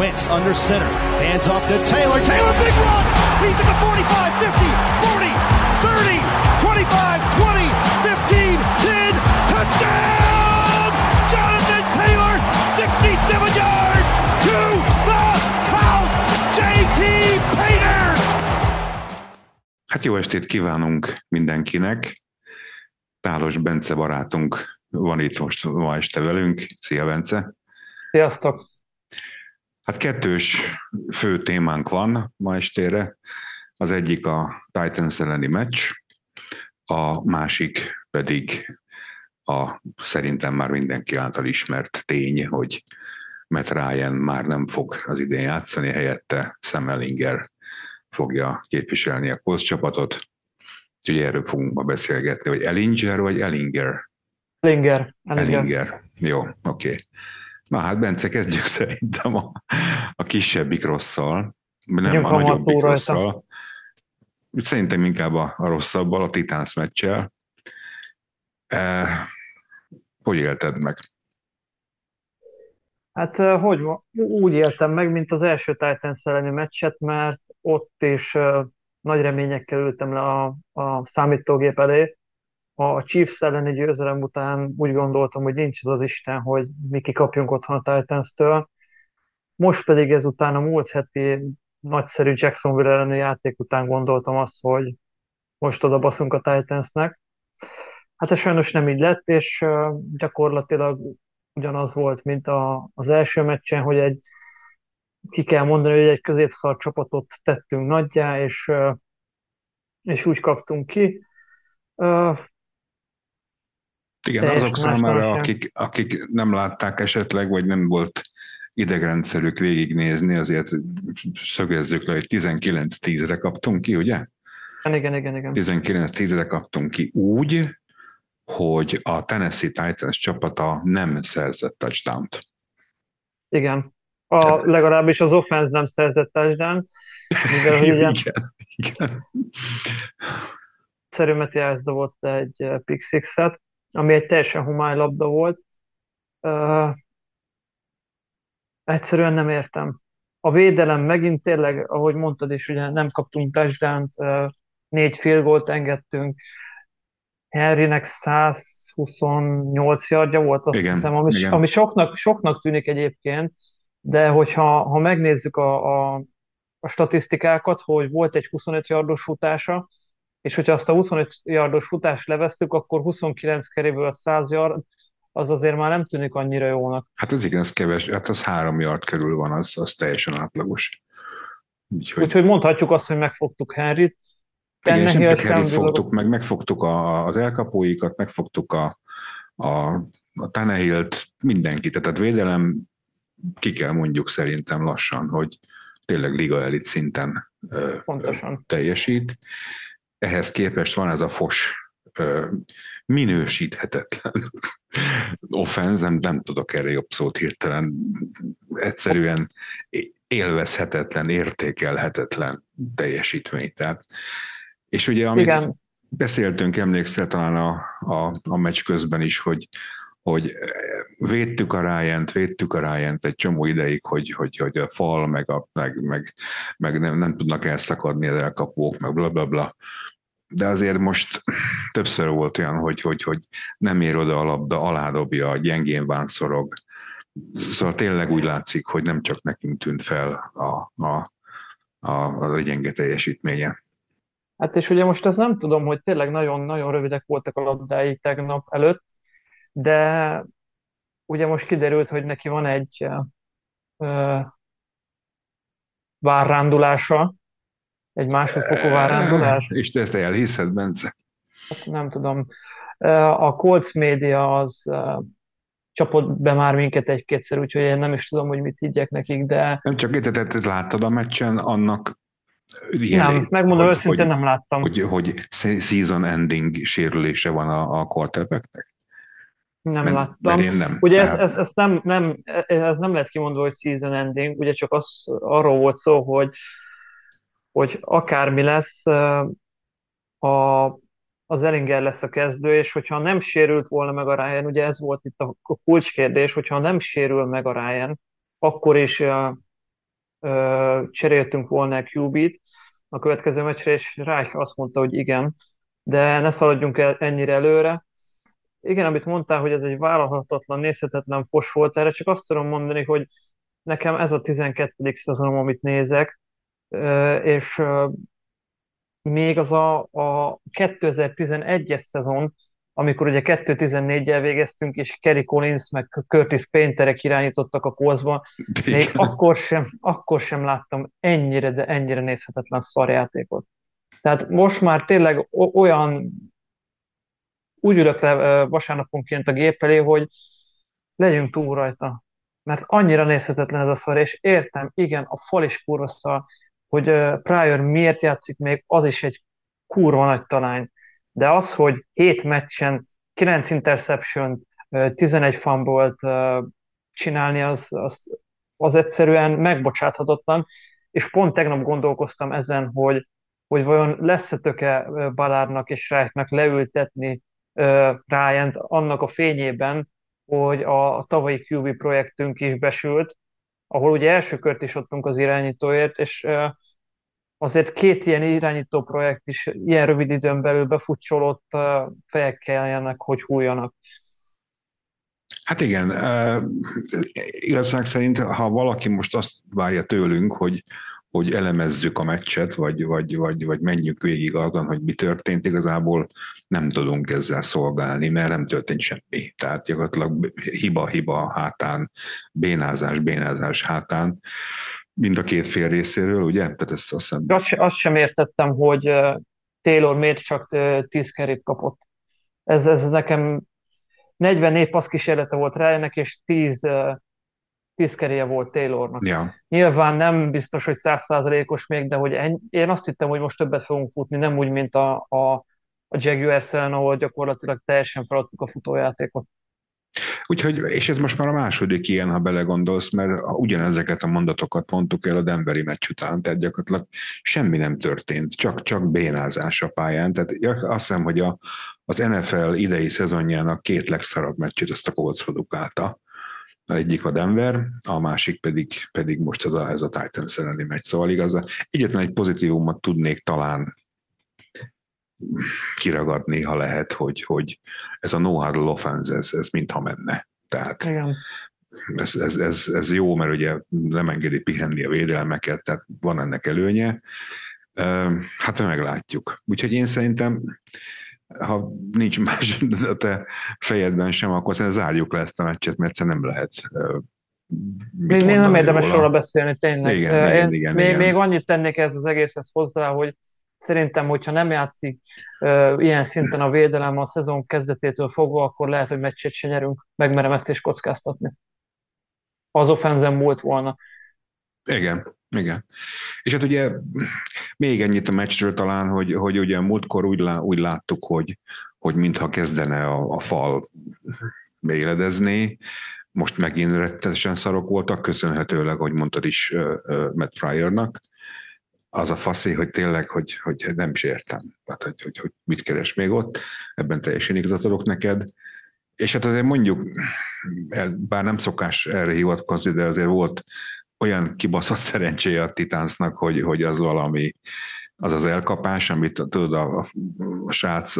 Wentz under center. Hands off to Taylor. Taylor, big run. He's at the 45, 50, 40, 30, 25, 20, 15, 10. Touchdown! Jonathan Taylor, 67 yards to the house. JT Painter. Hát jó estét kívánunk mindenkinek. Tálos Bence barátunk van itt most ma este velünk. Szia, Bence! Sziasztok! Hát kettős fő témánk van ma estére. Az egyik a Titans elleni meccs, a másik pedig a szerintem már mindenki által ismert tény, hogy Matt Ryan már nem fog az idén játszani, helyette Sam Ellinger fogja képviselni a Colts csapatot. Úgyhogy erről fogunk ma beszélgetni, hogy Ellinger vagy Ellinger? Ellinger. Ellinger. Ellinger. Jó, oké. Okay. Na hát Bence, kezdjük szerintem a, a kisebbik rosszal, nem a nagyobbik rosszal. Szerintem inkább a, a rosszabbal, a Titans meccsel. E, hogy élted meg? Hát hogy úgy éltem meg, mint az első Titans elleni meccset, mert ott is nagy reményekkel ültem le a, a számítógép elé, a Chiefs elleni győzelem után úgy gondoltam, hogy nincs az az Isten, hogy mi kikapjunk otthon a Titans-től. Most pedig ezután a múlt heti nagyszerű Jacksonville elleni játék után gondoltam azt, hogy most oda baszunk a Titansnek. Hát ez sajnos nem így lett, és gyakorlatilag ugyanaz volt, mint a, az első meccsen, hogy egy ki kell mondani, hogy egy középszar csapatot tettünk nagyjá, és, és úgy kaptunk ki. Igen, azok számára, akik, akik nem látták esetleg, vagy nem volt idegrendszerük végignézni, azért szögezzük le, hogy 19-10-re kaptunk ki, ugye? Igen, igen, igen. 19-10-re kaptunk ki úgy, hogy a Tennessee Titans csapata nem szerzett touchdown-t. Igen. A, legalábbis az offense nem szerzett touchdown. Mivel, igen, igen, igen. Szerű Matthias dobott egy pick six-et, ami egy teljesen humány labda volt. Uh, egyszerűen nem értem. A védelem megint tényleg, ahogy mondtad is, ugye nem kaptunk touchdown uh, négy fél volt engedtünk, Henrynek 128 yardja volt, azt igen, hiszem, ami, igen. ami soknak, soknak tűnik egyébként, de hogyha ha megnézzük a, a, a statisztikákat, hogy volt egy 25 yardos futása, és hogyha azt a 25 yardos futást levesszük, akkor 29 keréből 100 yard, az azért már nem tűnik annyira jónak. Hát ez igen, ez keves, hát az három yard körül van, az, az teljesen átlagos. Úgyhogy... Úgyhogy mondhatjuk azt, hogy megfogtuk Henryt. Igen, és nem Henryt fogtuk meg, megfogtuk a, az elkapóikat, megfogtuk a, a, a Tanehilt, mindenkit. Tehát védelem ki kell mondjuk szerintem lassan, hogy tényleg liga elit szinten Pontosan. teljesít ehhez képest van ez a fos minősíthetetlen offenz, nem, nem tudok erre jobb szót hirtelen, egyszerűen élvezhetetlen, értékelhetetlen teljesítmény. Tehát, és ugye amit Igen. beszéltünk, emlékszel talán a, a, a meccs közben is, hogy hogy védtük a ryan védtük a ryan egy csomó ideig, hogy, hogy, hogy a fal, meg, a, meg, meg, meg nem, nem tudnak elszakadni az elkapók, meg bla bla bla. De azért most többször volt olyan, hogy, hogy, hogy nem ér oda a labda, aládobja, gyengén vánszorog. Szóval tényleg úgy látszik, hogy nem csak nekünk tűnt fel a, a, a, a gyenge teljesítménye. Hát és ugye most azt nem tudom, hogy tényleg nagyon-nagyon rövidek voltak a labdái tegnap előtt, de ugye most kiderült, hogy neki van egy ö, várrándulása, egy másodfokú várrándulása. És te ezt elhiszed, Bence? Hát nem tudom. A Colts média az csapott be már minket egy-kétszer, úgyhogy én nem is tudom, hogy mit higgyek nekik, de... Nem csak érted, láttad a meccsen annak nem, megmondom hogy, őszintén hogy, nem láttam. Hogy, hogy season ending sérülése van a, a quarterbacknek? Nem mert, láttam. Mert én nem. Ugye ez, ez, ez, nem, nem, ez nem lehet kimondva, hogy season ending, ugye csak az, arról volt szó, hogy, hogy akármi lesz, a, az Ellinger lesz a kezdő, és hogyha nem sérült volna meg a Ryan, ugye ez volt itt a kulcskérdés, hogyha nem sérül meg a Ryan, akkor is cseréltünk volna a QB-t a következő meccsre, és Reich azt mondta, hogy igen, de ne szaladjunk el ennyire előre. Igen, amit mondtál, hogy ez egy vállalhatatlan, nézhetetlen fos volt, erre csak azt tudom mondani, hogy nekem ez a 12. szezonom, amit nézek, és még az a, a 2011-es szezon, amikor ugye 2-14-el végeztünk, és Kerry Collins meg Curtis Painterek irányítottak a kózba, még akkor sem, akkor sem láttam ennyire, de ennyire nézhetetlen szarjátékot. Tehát most már tényleg olyan úgy ülök le vasárnaponként a gép elé, hogy legyünk túl rajta. Mert annyira nézhetetlen ez a szar, és értem, igen, a fal is kurva hogy Pryor miért játszik még, az is egy kurva nagy talány. De az, hogy 7 meccsen 9 interception, 11 fumble csinálni, az, az, az egyszerűen megbocsáthatatlan, és pont tegnap gondolkoztam ezen, hogy, hogy vajon lesz-e töke Balárnak és Rájtnak leültetni Ryan annak a fényében, hogy a, tavalyi QB projektünk is besült, ahol ugye első kört is adtunk az irányítóért, és azért két ilyen irányító projekt is ilyen rövid időn belül befutcsolott fejek kelljenek, hogy hújjanak. Hát igen, igazság szerint, ha valaki most azt várja tőlünk, hogy, hogy elemezzük a meccset, vagy, vagy, vagy, vagy menjünk végig azon, hogy mi történt, igazából nem tudunk ezzel szolgálni, mert nem történt semmi. Tehát gyakorlatilag hiba-hiba hátán, bénázás, bénázás hátán mind a két fél részéről, ugye? Tehát ezt azt, hiszem... azt, azt sem értettem, hogy Taylor miért csak 10 kerét kapott. Ez, ez nekem 44 passz kísérlete volt Ryannek, és 10, 10 keréje volt Taylornak. Ja. Nyilván nem biztos, hogy százszázalékos még, de hogy ennyi, én azt hittem, hogy most többet fogunk futni, nem úgy, mint a, a, a Jaguars ellen, ahol gyakorlatilag teljesen feladtuk a futójátékot. Úgyhogy, és ez most már a második ilyen, ha belegondolsz, mert ugyanezeket a mondatokat mondtuk el a Denveri meccs után, tehát gyakorlatilag semmi nem történt, csak, csak bénázás a pályán. Tehát azt hiszem, hogy a, az NFL idei szezonjának két legszarabb meccsét azt a Colts produkálta. A egyik a Denver, a másik pedig, pedig most ez a, ez a Titans elleni meccs. Szóval igaz, egyetlen egy pozitívumot tudnék talán kiragadni, ha lehet, hogy, hogy ez a no-huddle offense, ez, ez mintha menne. Tehát Igen. Ez, ez, ez, ez, jó, mert ugye nem engedi pihenni a védelmeket, tehát van ennek előnye. Hát meglátjuk. Úgyhogy én szerintem ha nincs más a te fejedben sem, akkor szerintem zárjuk le ezt a meccset, mert nem lehet még nem érdemes róla beszélni, tényleg. Igen, Én igen, igen, még, igen. még annyit tennék ez az egészhez hozzá, hogy Szerintem, hogyha nem játszik uh, ilyen szinten a védelem a szezon kezdetétől fogva, akkor lehet, hogy meccset se nyerünk. Megmerem ezt is kockáztatni. Az offenzen múlt volna. Igen, igen. És hát ugye még ennyit a meccsről talán, hogy, hogy ugye múltkor úgy, lá, úgy láttuk, hogy, hogy mintha kezdene a, a fal éledezni, most megint rettenesen szarok voltak, köszönhetőleg, hogy mondtad is Matt Pryornak, az a faszé, hogy tényleg, hogy, hogy nem is értem, hát, hogy, hogy, hogy mit keres még ott, ebben teljesen igazat adok neked. És hát azért mondjuk, bár nem szokás erre hivatkozni, de azért volt olyan kibaszott szerencséje a Titansnak, hogy, hogy az valami, az az elkapás, amit tudod, a, a, a srác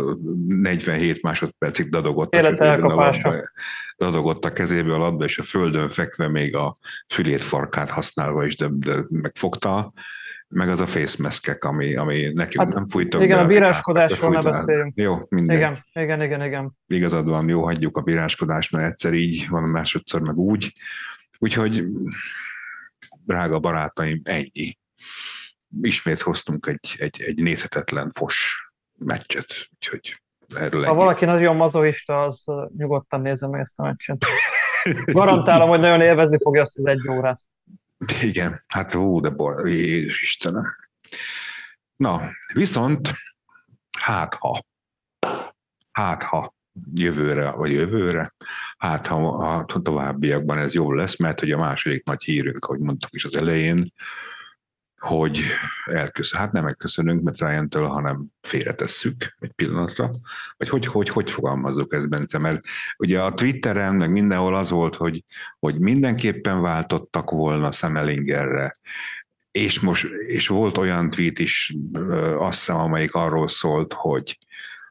47 másodpercig dadogott a, kezébe, a dadogott a kezébe a labda, és a földön fekve még a fülét farkát használva is, de, de megfogta meg az a face maskek, ami, ami nekünk hát, nem fújtak Igen, be, a bíráskodásról ne beszéljünk. Jó, mindegy. Igen, igen, igen, igen. Igazad van, jó, hagyjuk a bíráskodást, mert egyszer így van, másodszor meg úgy. Úgyhogy, drága barátaim, ennyi. Ismét hoztunk egy, egy, egy nézhetetlen fos meccset, úgyhogy erről Ha ennyi. valaki nagyon mazoista, az nyugodtan nézze meg ezt a meccset. Garantálom, hogy nagyon élvezni fogja azt az egy órát. Igen, hát hú, de bor, Jézus Istenem. Na, viszont hát ha, hát ha jövőre, vagy jövőre, hát ha a továbbiakban ez jó lesz, mert hogy a második nagy hírünk, ahogy mondtuk is az elején, hogy elköszön, hát nem megköszönünk mert ryan hanem félretesszük egy pillanatra, vagy hogy, hogy, hogy fogalmazzuk ezt, Bence, mert ugye a Twitteren, meg mindenhol az volt, hogy, hogy mindenképpen váltottak volna Szemelingerre, és most és volt olyan tweet is, azt hiszem, amelyik arról szólt, hogy,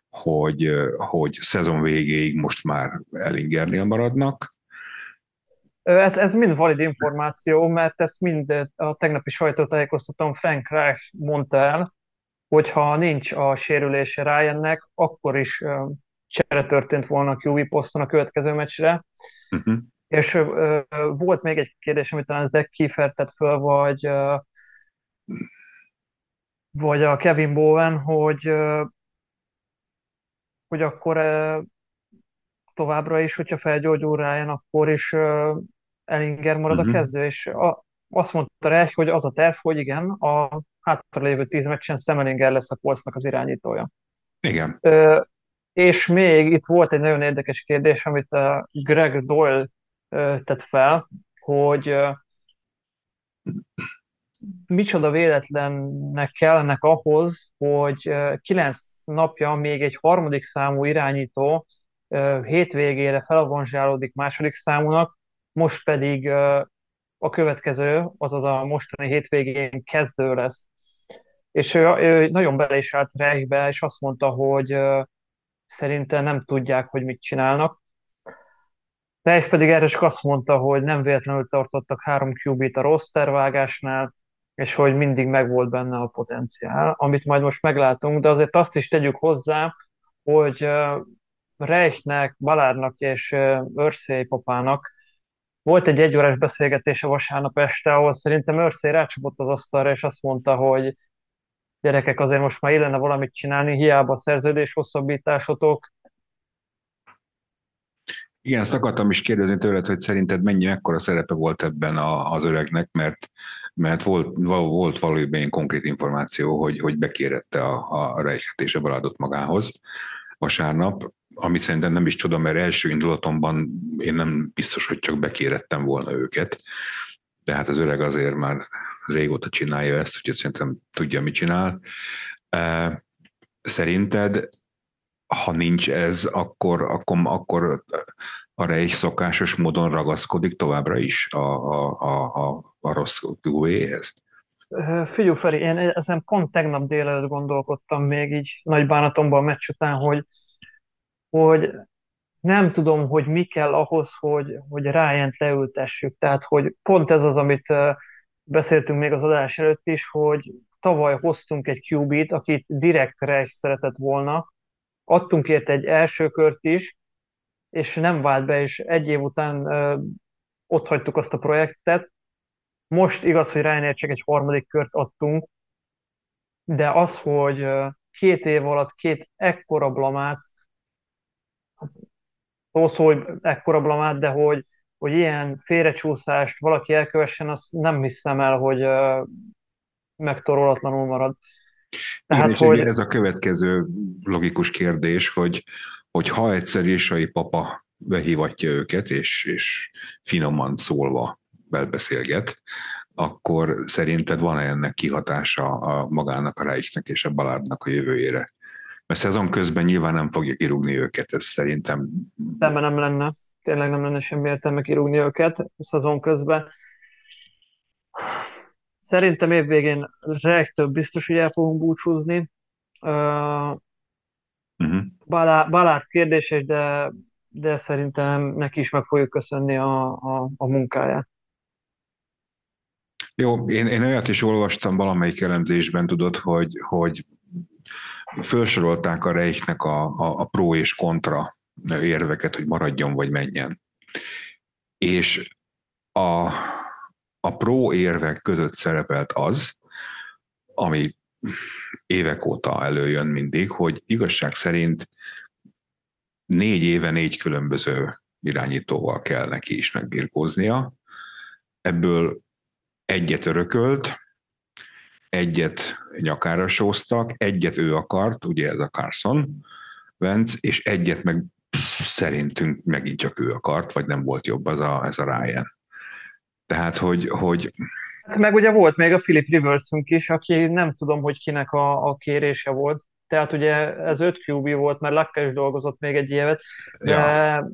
hogy, hogy szezon végéig most már Ellingernél maradnak. Ez, ez mind valid információ, mert ezt mind a tegnapi sajtótájékoztatón Frank Reich mondta el, hogyha nincs a sérülése Ryannek, akkor is csere történt volna a QB poszton a következő meccsre. Uh-huh. És uh, volt még egy kérdés, amit talán Zach Kiefer tett föl, vagy, uh, vagy a Kevin Bowen, hogy, uh, hogy akkor uh, továbbra is, hogyha felgyógyul Ryan, akkor is uh, Ellinger marad uh-huh. a mhm. kezdő, és a, azt mondta rá, hogy az a terv, hogy igen, a hátralévő tíz meccsen Semelinger lesz a polcnak az irányítója. Igen. Ö, és még itt volt egy nagyon érdekes kérdés, amit a Greg Doyle tett fel, hogy micsoda véletlennek kellenek ahhoz, hogy kilenc napja még egy harmadik számú irányító hétvégére felavanzsálódik második számúnak, most pedig a következő, azaz a mostani hétvégén kezdő lesz. És ő, ő nagyon bele is állt Reichbe, és azt mondta, hogy szerinte nem tudják, hogy mit csinálnak. Reich pedig erre csak azt mondta, hogy nem véletlenül tartottak három QB-t a rostervágásnál, és hogy mindig megvolt benne a potenciál, amit majd most meglátunk, de azért azt is tegyük hozzá, hogy Reichnek, Balárnak és Örszély papának volt egy egyórás beszélgetés a vasárnap este, ahol szerintem Örszély rácsapott az asztalra, és azt mondta, hogy gyerekek, azért most már illene valamit csinálni, hiába a szerződés hosszabbításotok. Igen, ezt akartam is kérdezni tőled, hogy szerinted mennyi, mekkora szerepe volt ebben a, az öregnek, mert, mert volt, volt valójában ilyen konkrét információ, hogy, hogy bekérette a, a Reichet és a magához vasárnap, amit szerintem nem is csoda, mert első indulatomban én nem biztos, hogy csak bekérettem volna őket, de hát az öreg azért már régóta csinálja ezt, úgyhogy szerintem tudja, mit csinál. Szerinted, ha nincs ez, akkor, akkor, akkor a Reich szokásos módon ragaszkodik továbbra is a, a, a, a, a rossz QE-hez? Figyelj, Feri, én ezen pont tegnap délelőtt gondolkodtam még így nagy bánatomban a meccs után, hogy, hogy nem tudom, hogy mi kell ahhoz, hogy, hogy Ryan-t leültessük. Tehát, hogy pont ez az, amit beszéltünk még az adás előtt is, hogy tavaly hoztunk egy QB-t, akit direktre is szeretett volna, adtunk ért egy első kört is, és nem vált be, és egy év után ö, ott hagytuk azt a projektet. Most igaz, hogy Ryanair csak egy harmadik kört adtunk, de az, hogy két év alatt két ekkora blamát, szó szó, hogy ekkora blamát, de hogy hogy ilyen félrecsúszást valaki elkövessen, azt nem hiszem el, hogy megtorolatlanul marad. Tehát, Igen, hogy... ez a következő logikus kérdés, hogy, hogy ha egyszer Ésai papa behívatja őket, és, és finoman szólva belbeszélget, akkor szerinted van-e ennek kihatása a magának, a Reichnek és a Baládnak a jövőjére? Mert szezon közben nyilván nem fogja kirúgni őket, ez szerintem... Szemben nem lenne tényleg nem lenne semmi értelme kirúgni őket szezon közben. Szerintem évvégén több biztos, hogy el fogunk búcsúzni. Uh, uh-huh. Balázs kérdéses, de, de szerintem neki is meg fogjuk köszönni a, a, a munkáját. Jó, én, én olyat is olvastam valamelyik elemzésben, tudod, hogy, hogy felsorolták a Reichnek a, a, a pro és kontra érveket, hogy maradjon vagy menjen. És a, a pro érvek között szerepelt az, ami évek óta előjön mindig, hogy igazság szerint négy éve négy különböző irányítóval kell neki is megbirkóznia. Ebből egyet örökölt, egyet nyakára sóztak, egyet ő akart, ugye ez a Carson Vance, és egyet meg szerintünk megint csak ő akart, vagy nem volt jobb az a, ez a Ryan. Tehát, hogy, hogy hát meg ugye volt még a Philip Riversünk is, aki nem tudom, hogy kinek a, a kérése volt. Tehát ugye ez 5 QB volt, mert Lakka is dolgozott még egy évet, de ja.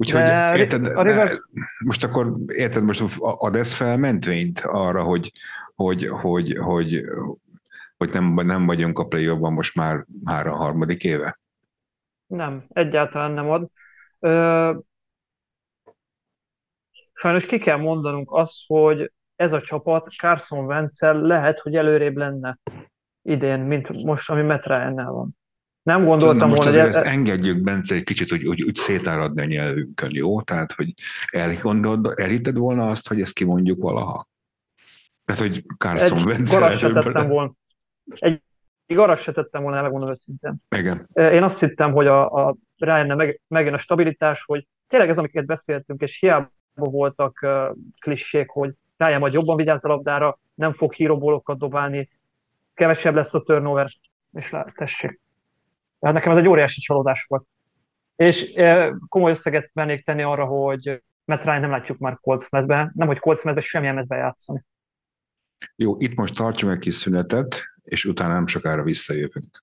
Úgyhogy érted, a Rivers... most akkor érted, most ad ez felmentvényt arra, hogy, hogy, hogy, hogy, hogy nem, nem vagyunk a play most már, már a harmadik éve? Nem, egyáltalán nem ad. Ö, sajnos ki kell mondanunk azt, hogy ez a csapat Carson wentz lehet, hogy előrébb lenne idén, mint most, ami Matt van. Nem gondoltam most volna, hogy... ezt engedjük Bence egy kicsit, hogy, hogy úgy szétáradni a nyelvünkön, jó? Tehát, hogy elgondolod, elhitted volna azt, hogy ezt kimondjuk valaha? Tehát, hogy Carson Wentz tettem volna. Egy arra se tettem volna, elmondom őszintén. Igen. Én azt hittem, hogy a, a rájönne meg, megjön a stabilitás, hogy tényleg ez, amiket beszéltünk, és hiába voltak uh, klissék, hogy rájön majd jobban vigyáz a labdára, nem fog hírobolokat dobálni, kevesebb lesz a turnover, és lá, tessék. Hát nekem ez egy óriási csalódás volt. És komoly összeget mennék tenni arra, hogy mert Ryan nem látjuk már Colts nem hogy Colts mezbe, semmilyen mezbe játszani. Jó, itt most tartsunk egy kis szünetet, és utána nem sokára visszajövünk.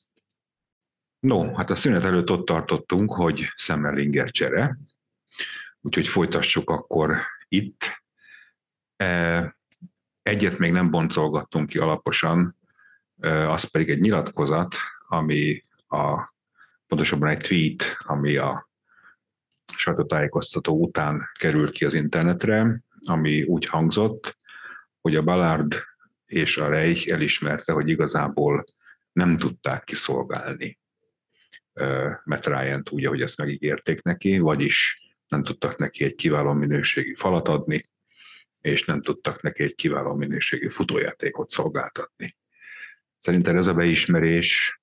No, hát a szünet előtt ott tartottunk, hogy Semmerlinger csere, úgyhogy folytassuk akkor itt. Egyet még nem boncolgattunk ki alaposan, az pedig egy nyilatkozat, ami a, pontosabban egy tweet, ami a sajtótájékoztató után került ki az internetre, ami úgy hangzott, hogy a Ballard és a Reich elismerte, hogy igazából nem tudták kiszolgálni Matt ryan úgy, ahogy ezt megígérték neki, vagyis nem tudtak neki egy kiváló minőségi falat adni, és nem tudtak neki egy kiváló minőségi futójátékot szolgáltatni. Szerintem ez a beismerés,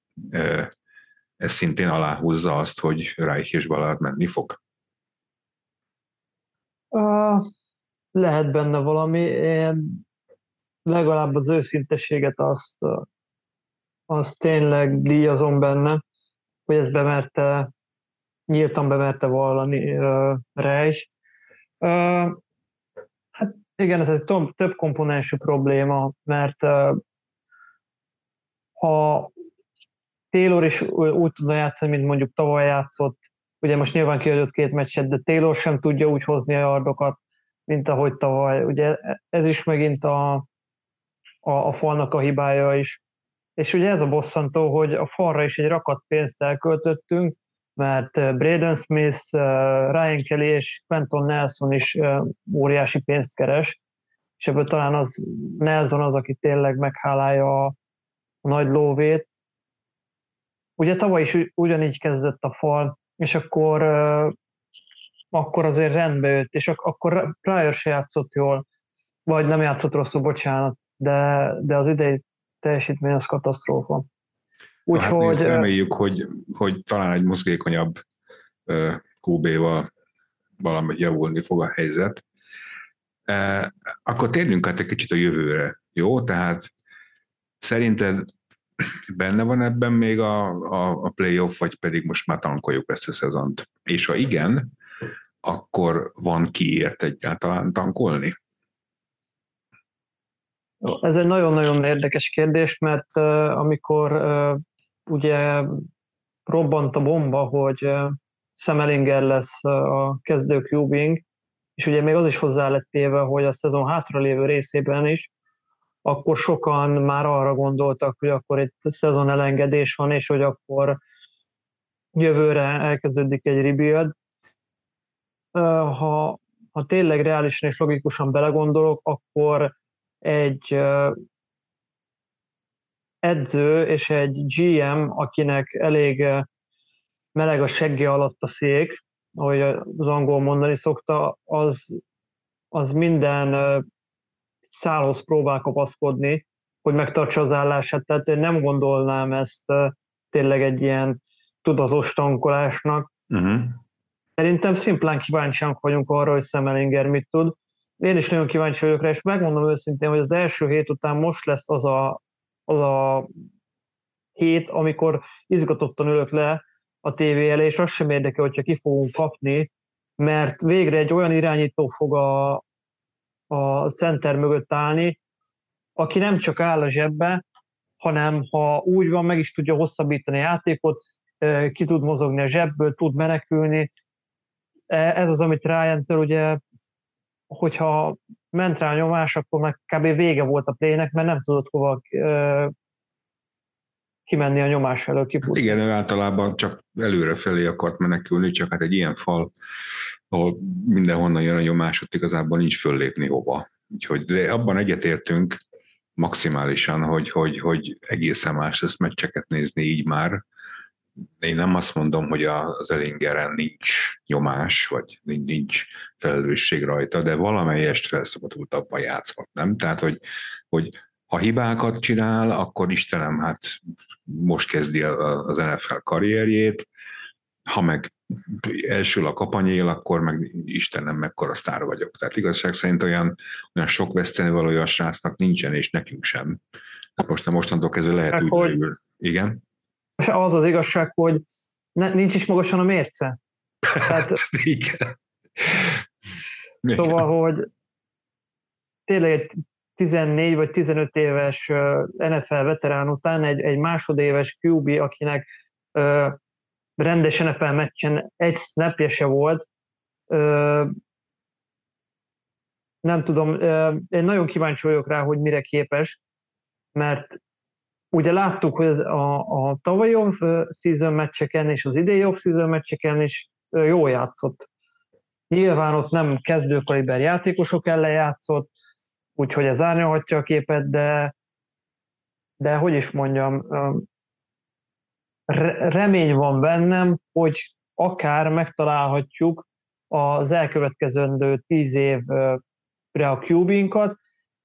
ez szintén aláhúzza azt, hogy Reich és Ballard menni fog? Lehet benne valami. Én legalább az őszintességet azt, azt tényleg díjazom benne, hogy ezt bemerte, nyíltan bemerte vallani uh, Reich. Hát igen, ez egy több, komponensű probléma, mert ha Taylor is úgy tudna játszani, mint mondjuk tavaly játszott, ugye most nyilván kiadott két meccset, de Taylor sem tudja úgy hozni a yardokat, mint ahogy tavaly. Ugye ez is megint a, a, a falnak a hibája is. És ugye ez a bosszantó, hogy a falra is egy rakat pénzt elköltöttünk, mert eh, Braden Smith, eh, Ryan Kelly és Quentin Nelson is eh, óriási pénzt keres, és ebből talán az Nelson az, aki tényleg meghálálja a, nagy lóvét. Ugye tavaly is ugyanígy kezdett a fal, és akkor, akkor azért rendbe jött, és akkor Pryor se játszott jól, vagy nem játszott rosszul, bocsánat, de, de az idei teljesítmény az katasztrófa. Úgyhogy... Hát reméljük, hogy, hogy talán egy mozgékonyabb QB-val valami javulni fog a helyzet. Akkor térjünk át egy kicsit a jövőre, jó? Tehát szerinted benne van ebben még a, a, a playoff, vagy pedig most már tankoljuk ezt a szezont? És ha igen, akkor van kiért egyáltalán tankolni? Ez egy nagyon-nagyon érdekes kérdés, mert uh, amikor uh, ugye robbant a bomba, hogy uh, Semelinger lesz a kezdő QBing, és ugye még az is hozzá lett téve, hogy a szezon hátralévő részében is, akkor sokan már arra gondoltak, hogy akkor egy szezon elengedés van, és hogy akkor jövőre elkezdődik egy rebuild. Ha, ha tényleg reálisan és logikusan belegondolok, akkor egy edző és egy GM, akinek elég meleg a segge alatt a szék, ahogy az angol mondani szokta, az, az minden szálhoz próbál kapaszkodni, hogy megtartsa az állását. Tehát én nem gondolnám ezt tényleg egy ilyen tudatos tankolásnak. Uh-huh. Szerintem szimplán kíváncsiak vagyunk arra, hogy Szemelinger mit tud. Én is nagyon kíváncsi vagyok rá, és megmondom őszintén, hogy az első hét után most lesz az a, az a hét, amikor izgatottan ülök le a tévé elé, és az sem érdekel, hogyha ki fogunk kapni, mert végre egy olyan irányító fog a, a center mögött állni, aki nem csak áll a zsebbe, hanem ha úgy van, meg is tudja hosszabbítani a játékot, ki tud mozogni a zsebből, tud menekülni, e, ez az, amit Ryan-től ugye, hogyha ment rá a nyomás, akkor meg kb. vége volt a plének, mert nem tudott hova kimenni a nyomás elől, kifutni. Igen, ő általában csak előre felé akart menekülni, csak hát egy ilyen fal, ahol mindenhonnan jön a nyomás, ott igazából nincs föllépni hova. Úgyhogy de abban egyetértünk maximálisan, hogy, hogy, hogy egészen más lesz meccseket nézni így már. Én nem azt mondom, hogy az Elingeren nincs nyomás, vagy nincs felelősség rajta, de valamelyest felszabadultabban játszhat, nem? Tehát, hogy, hogy ha hibákat csinál, akkor Istenem, hát most kezdi az NFL karrierjét, ha meg elsül a kapanyél, akkor meg Istenem, mekkora sztár vagyok. Tehát igazság szerint olyan, olyan sok veszteni valója a srácnak nincsen, és nekünk sem. Hát most mostantól kezdve lehet hát, úgy hogy. Igen? Az az igazság, hogy ne, nincs is magasan a mérce. Tehát, Igen. Szóval, hogy tényleg egy 14 vagy 15 éves NFL veterán után egy, egy másodéves QB, akinek uh, rendes NFL meccsen egy snapje se volt, uh, nem tudom, uh, én nagyon kíváncsi vagyok rá, hogy mire képes, mert ugye láttuk, hogy az a, a tavalyi off-season meccseken és az idei off-season meccseken is jól játszott. Nyilván ott nem kezdőkaliber játékosok ellen játszott, úgyhogy ez árnyalhatja a képet, de, de hogy is mondjam, remény van bennem, hogy akár megtalálhatjuk az elkövetkezendő tíz évre a QB-nkat,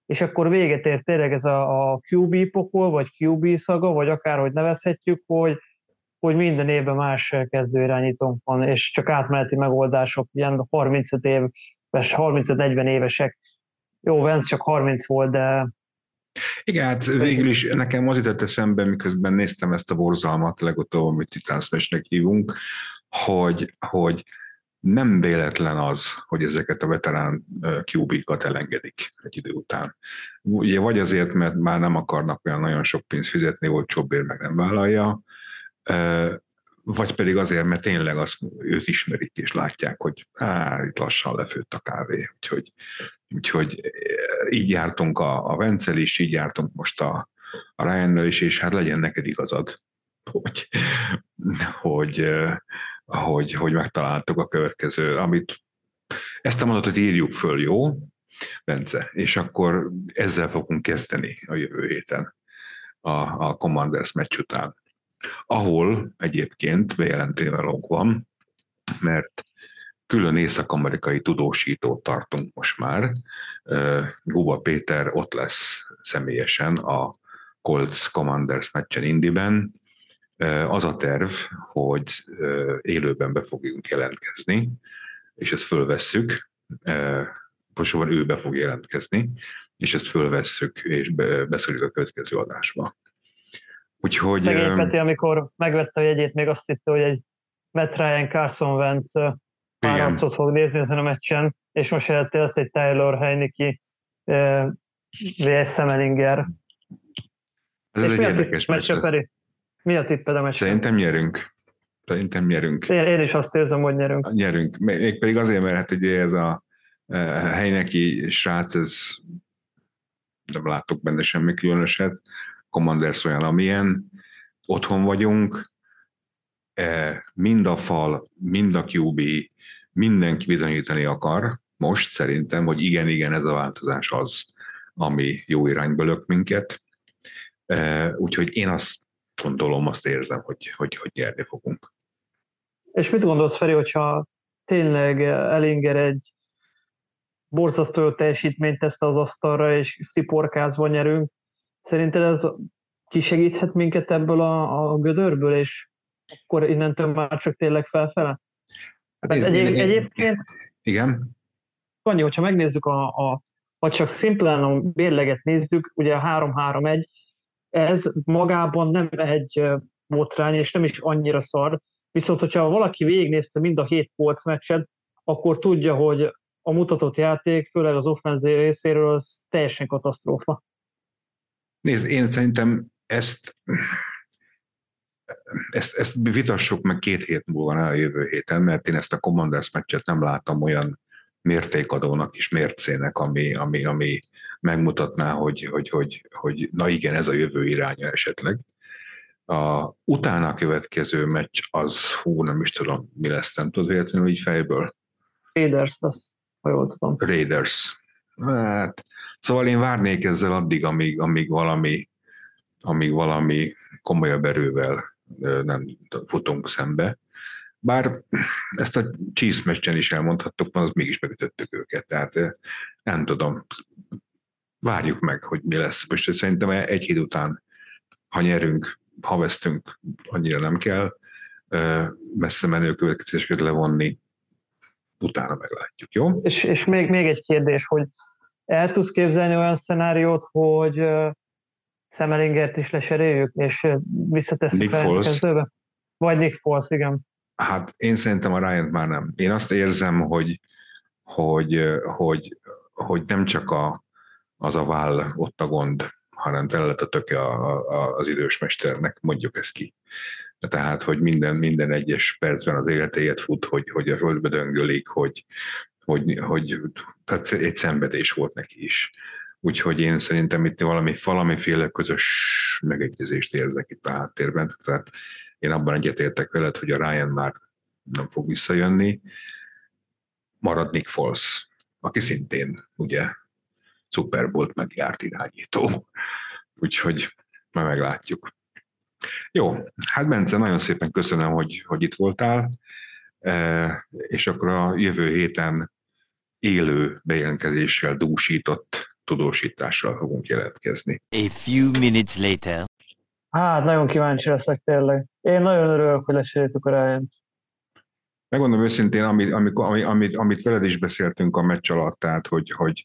és akkor véget ér tényleg ez a, a QB pokol, vagy QB szaga, vagy akárhogy nevezhetjük, hogy, hogy minden évben más kezdő irányítónk van, és csak átmeneti megoldások, ilyen 35 éves, 35-40 évesek jó, Vance csak 30 volt, de... Igen, hát végül is nekem az jutott eszembe, miközben néztem ezt a borzalmat, legutóbb, amit Titans hívunk, hogy, hogy nem véletlen az, hogy ezeket a veterán QB-kat elengedik egy idő után. Ugye vagy azért, mert már nem akarnak olyan nagyon sok pénzt fizetni, hogy Csobbér meg nem vállalja, vagy pedig azért, mert tényleg azt, őt ismerik és látják, hogy á, itt lassan lefőtt a kávé. Úgyhogy, úgyhogy eh, így jártunk a, a Vencel is, így jártunk most a, a ryan is, és hát legyen neked igazad, hogy, hogy, eh, hogy, hogy megtaláltuk a következő, amit ezt a mondatot írjuk föl, jó, Bence, és akkor ezzel fogunk kezdeni a jövő héten a, a Commanders meccs után. Ahol egyébként bejelentévelók van, mert külön észak-amerikai tudósítót tartunk most már. Guba Péter ott lesz személyesen a Colts Commanders meccsen Indiben. Az a terv, hogy élőben be fogjunk jelentkezni, és ezt fölvesszük, pontosabban ő be fog jelentkezni, és ezt fölvesszük, és beszéljük a következő adásba. Úgyhogy... Szegény Peti, amikor megvette a jegyét, még azt hitte, hogy egy Matt Ryan Carson Wentz párharcot fog nézni ezen a meccsen, és most helyette lesz egy Taylor Heineke uh, vs. Semelinger. Ez és egy érdekes meccs. Mi a tipped a meccsen? Szerintem nyerünk. Szerintem nyerünk. Én, én is azt érzem, hogy nyerünk. Nyerünk. Még pedig azért, mert hát ugye ez a Heineki srác, ez nem látok benne semmi különöset. Commanders olyan, amilyen, otthon vagyunk, e, mind a fal, mind a QB, mindenki bizonyítani akar, most szerintem, hogy igen, igen, ez a változás az, ami jó irányba lök minket. E, úgyhogy én azt gondolom, azt érzem, hogy, hogy, hogy nyerni fogunk. És mit gondolsz, Feri, hogyha tényleg Elinger egy borzasztó teljesítményt tesz az asztalra, és sziporkázva nyerünk, Szerinted ez kisegíthet minket ebből a, a gödörből, és akkor innentől már csak tényleg felfele? Hát egyéb, én, egyébként... Igen? Annyi, hogyha megnézzük a, a ha csak szimplán a bérleget nézzük, ugye a 3-3-1, ez magában nem egy botrány, és nem is annyira szar, viszont hogyha valaki végignézte mind a hét polc meccset, akkor tudja, hogy a mutatott játék, főleg az offenzív részéről, az teljesen katasztrófa. Nézd, én szerintem ezt ezt, ezt vitassuk meg két hét múlva, ne a jövő héten, mert én ezt a Commanders meccset nem látom olyan mértékadónak és mércének, ami, ami, ami megmutatná, hogy, hogy, hogy, hogy na igen, ez a jövő iránya esetleg. A utána következő meccs az, hú, nem is tudom, mi lesz, nem tudod véletlenül így fejből? Raiders lesz, ha jól tudom. Raiders. Hát, szóval én várnék ezzel addig, amíg, amíg valami, amíg valami komolyabb erővel nem futunk szembe. Bár ezt a meccsen is elmondhattuk, az mégis megütöttük őket. Tehát nem tudom, várjuk meg, hogy mi lesz. Most szerintem egy hét után, ha nyerünk, ha vesztünk, annyira nem kell messze menő következéseket levonni, utána meglátjuk, jó? És, és még, még egy kérdés, hogy el tudsz képzelni olyan szenáriót, hogy Szemelingert is leseréljük, és visszatesszük fel kezdőbe? Vagy Nick Foles, igen. Hát én szerintem a Ryan már nem. Én azt érzem, hogy, hogy, hogy, hogy nem csak a, az a váll ott a gond, hanem tele lett a töke a, a, az idős mesternek, mondjuk ezt ki. Tehát, hogy minden, minden egyes percben az életéért fut, hogy, hogy a földbe döngölik, hogy, hogy, hogy tehát egy szenvedés volt neki is. Úgyhogy én szerintem itt valami, valamiféle közös megegyezést érzek itt a háttérben. Tehát én abban egyetértek veled, hogy a Ryan már nem fog visszajönni. Marad Nick Foles, aki szintén ugye Super Bowl megjárt irányító. Úgyhogy majd meglátjuk. Jó, hát Bence, nagyon szépen köszönöm, hogy, hogy itt voltál, e, és akkor a jövő héten élő bejelentkezéssel dúsított tudósítással fogunk jelentkezni. A few minutes later. Hát, nagyon kíváncsi leszek tényleg. Én nagyon örülök, hogy lesérjétük a ryan Megmondom őszintén, amit, amit, amit, amit veled is beszéltünk a meccs alatt, tehát, hogy, hogy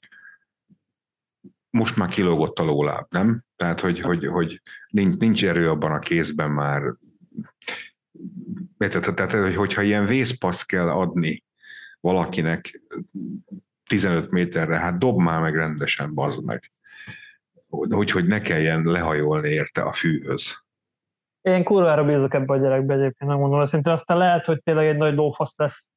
most már kilógott a lóláb, nem? Tehát, hogy, hogy, hogy nincs, nincs erő abban a kézben már. Tehát, tehát, hogyha ilyen vészpaszt kell adni valakinek 15 méterre, hát dob már meg rendesen, bazd meg. Hogy, hogy ne kelljen lehajolni érte a fűhöz. Én kurvára bízok ebbe a gyerekbe egyébként, nem mondom őszintén. Aztán lehet, hogy tényleg egy nagy lófasz lesz,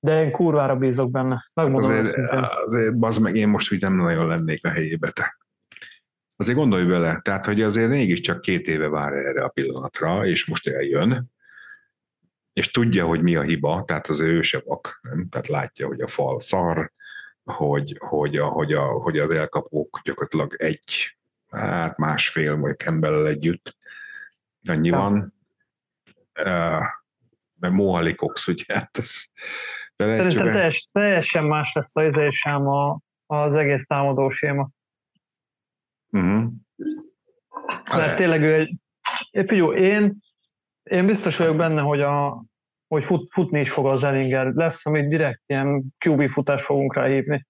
de én kurvára bízok benne. Megmondom azért, azért bazd meg, én most úgy nem nagyon lennék a helyébe te. Azért gondolj bele, tehát hogy azért mégiscsak két éve vár erre a pillanatra, és most eljön, és tudja, hogy mi a hiba, tehát az ő se vak, nem? tehát látja, hogy a fal szar, hogy, hogy, a, hogy, a, hogy az elkapók gyakorlatilag egy, hát másfél, vagy Campbell együtt, annyi ja. van. Uh, mert Mohali Cox, ugye, hát ez Szerintem teljes, teljesen más lesz az izésem a, az egész támadó séma. Uh-huh. Mert tényleg ő egy, figyelj, én, én biztos vagyok benne, hogy, a, hogy fut, futni is fog az Ellinger. Lesz, amit direkt ilyen QB futás fogunk ráhívni.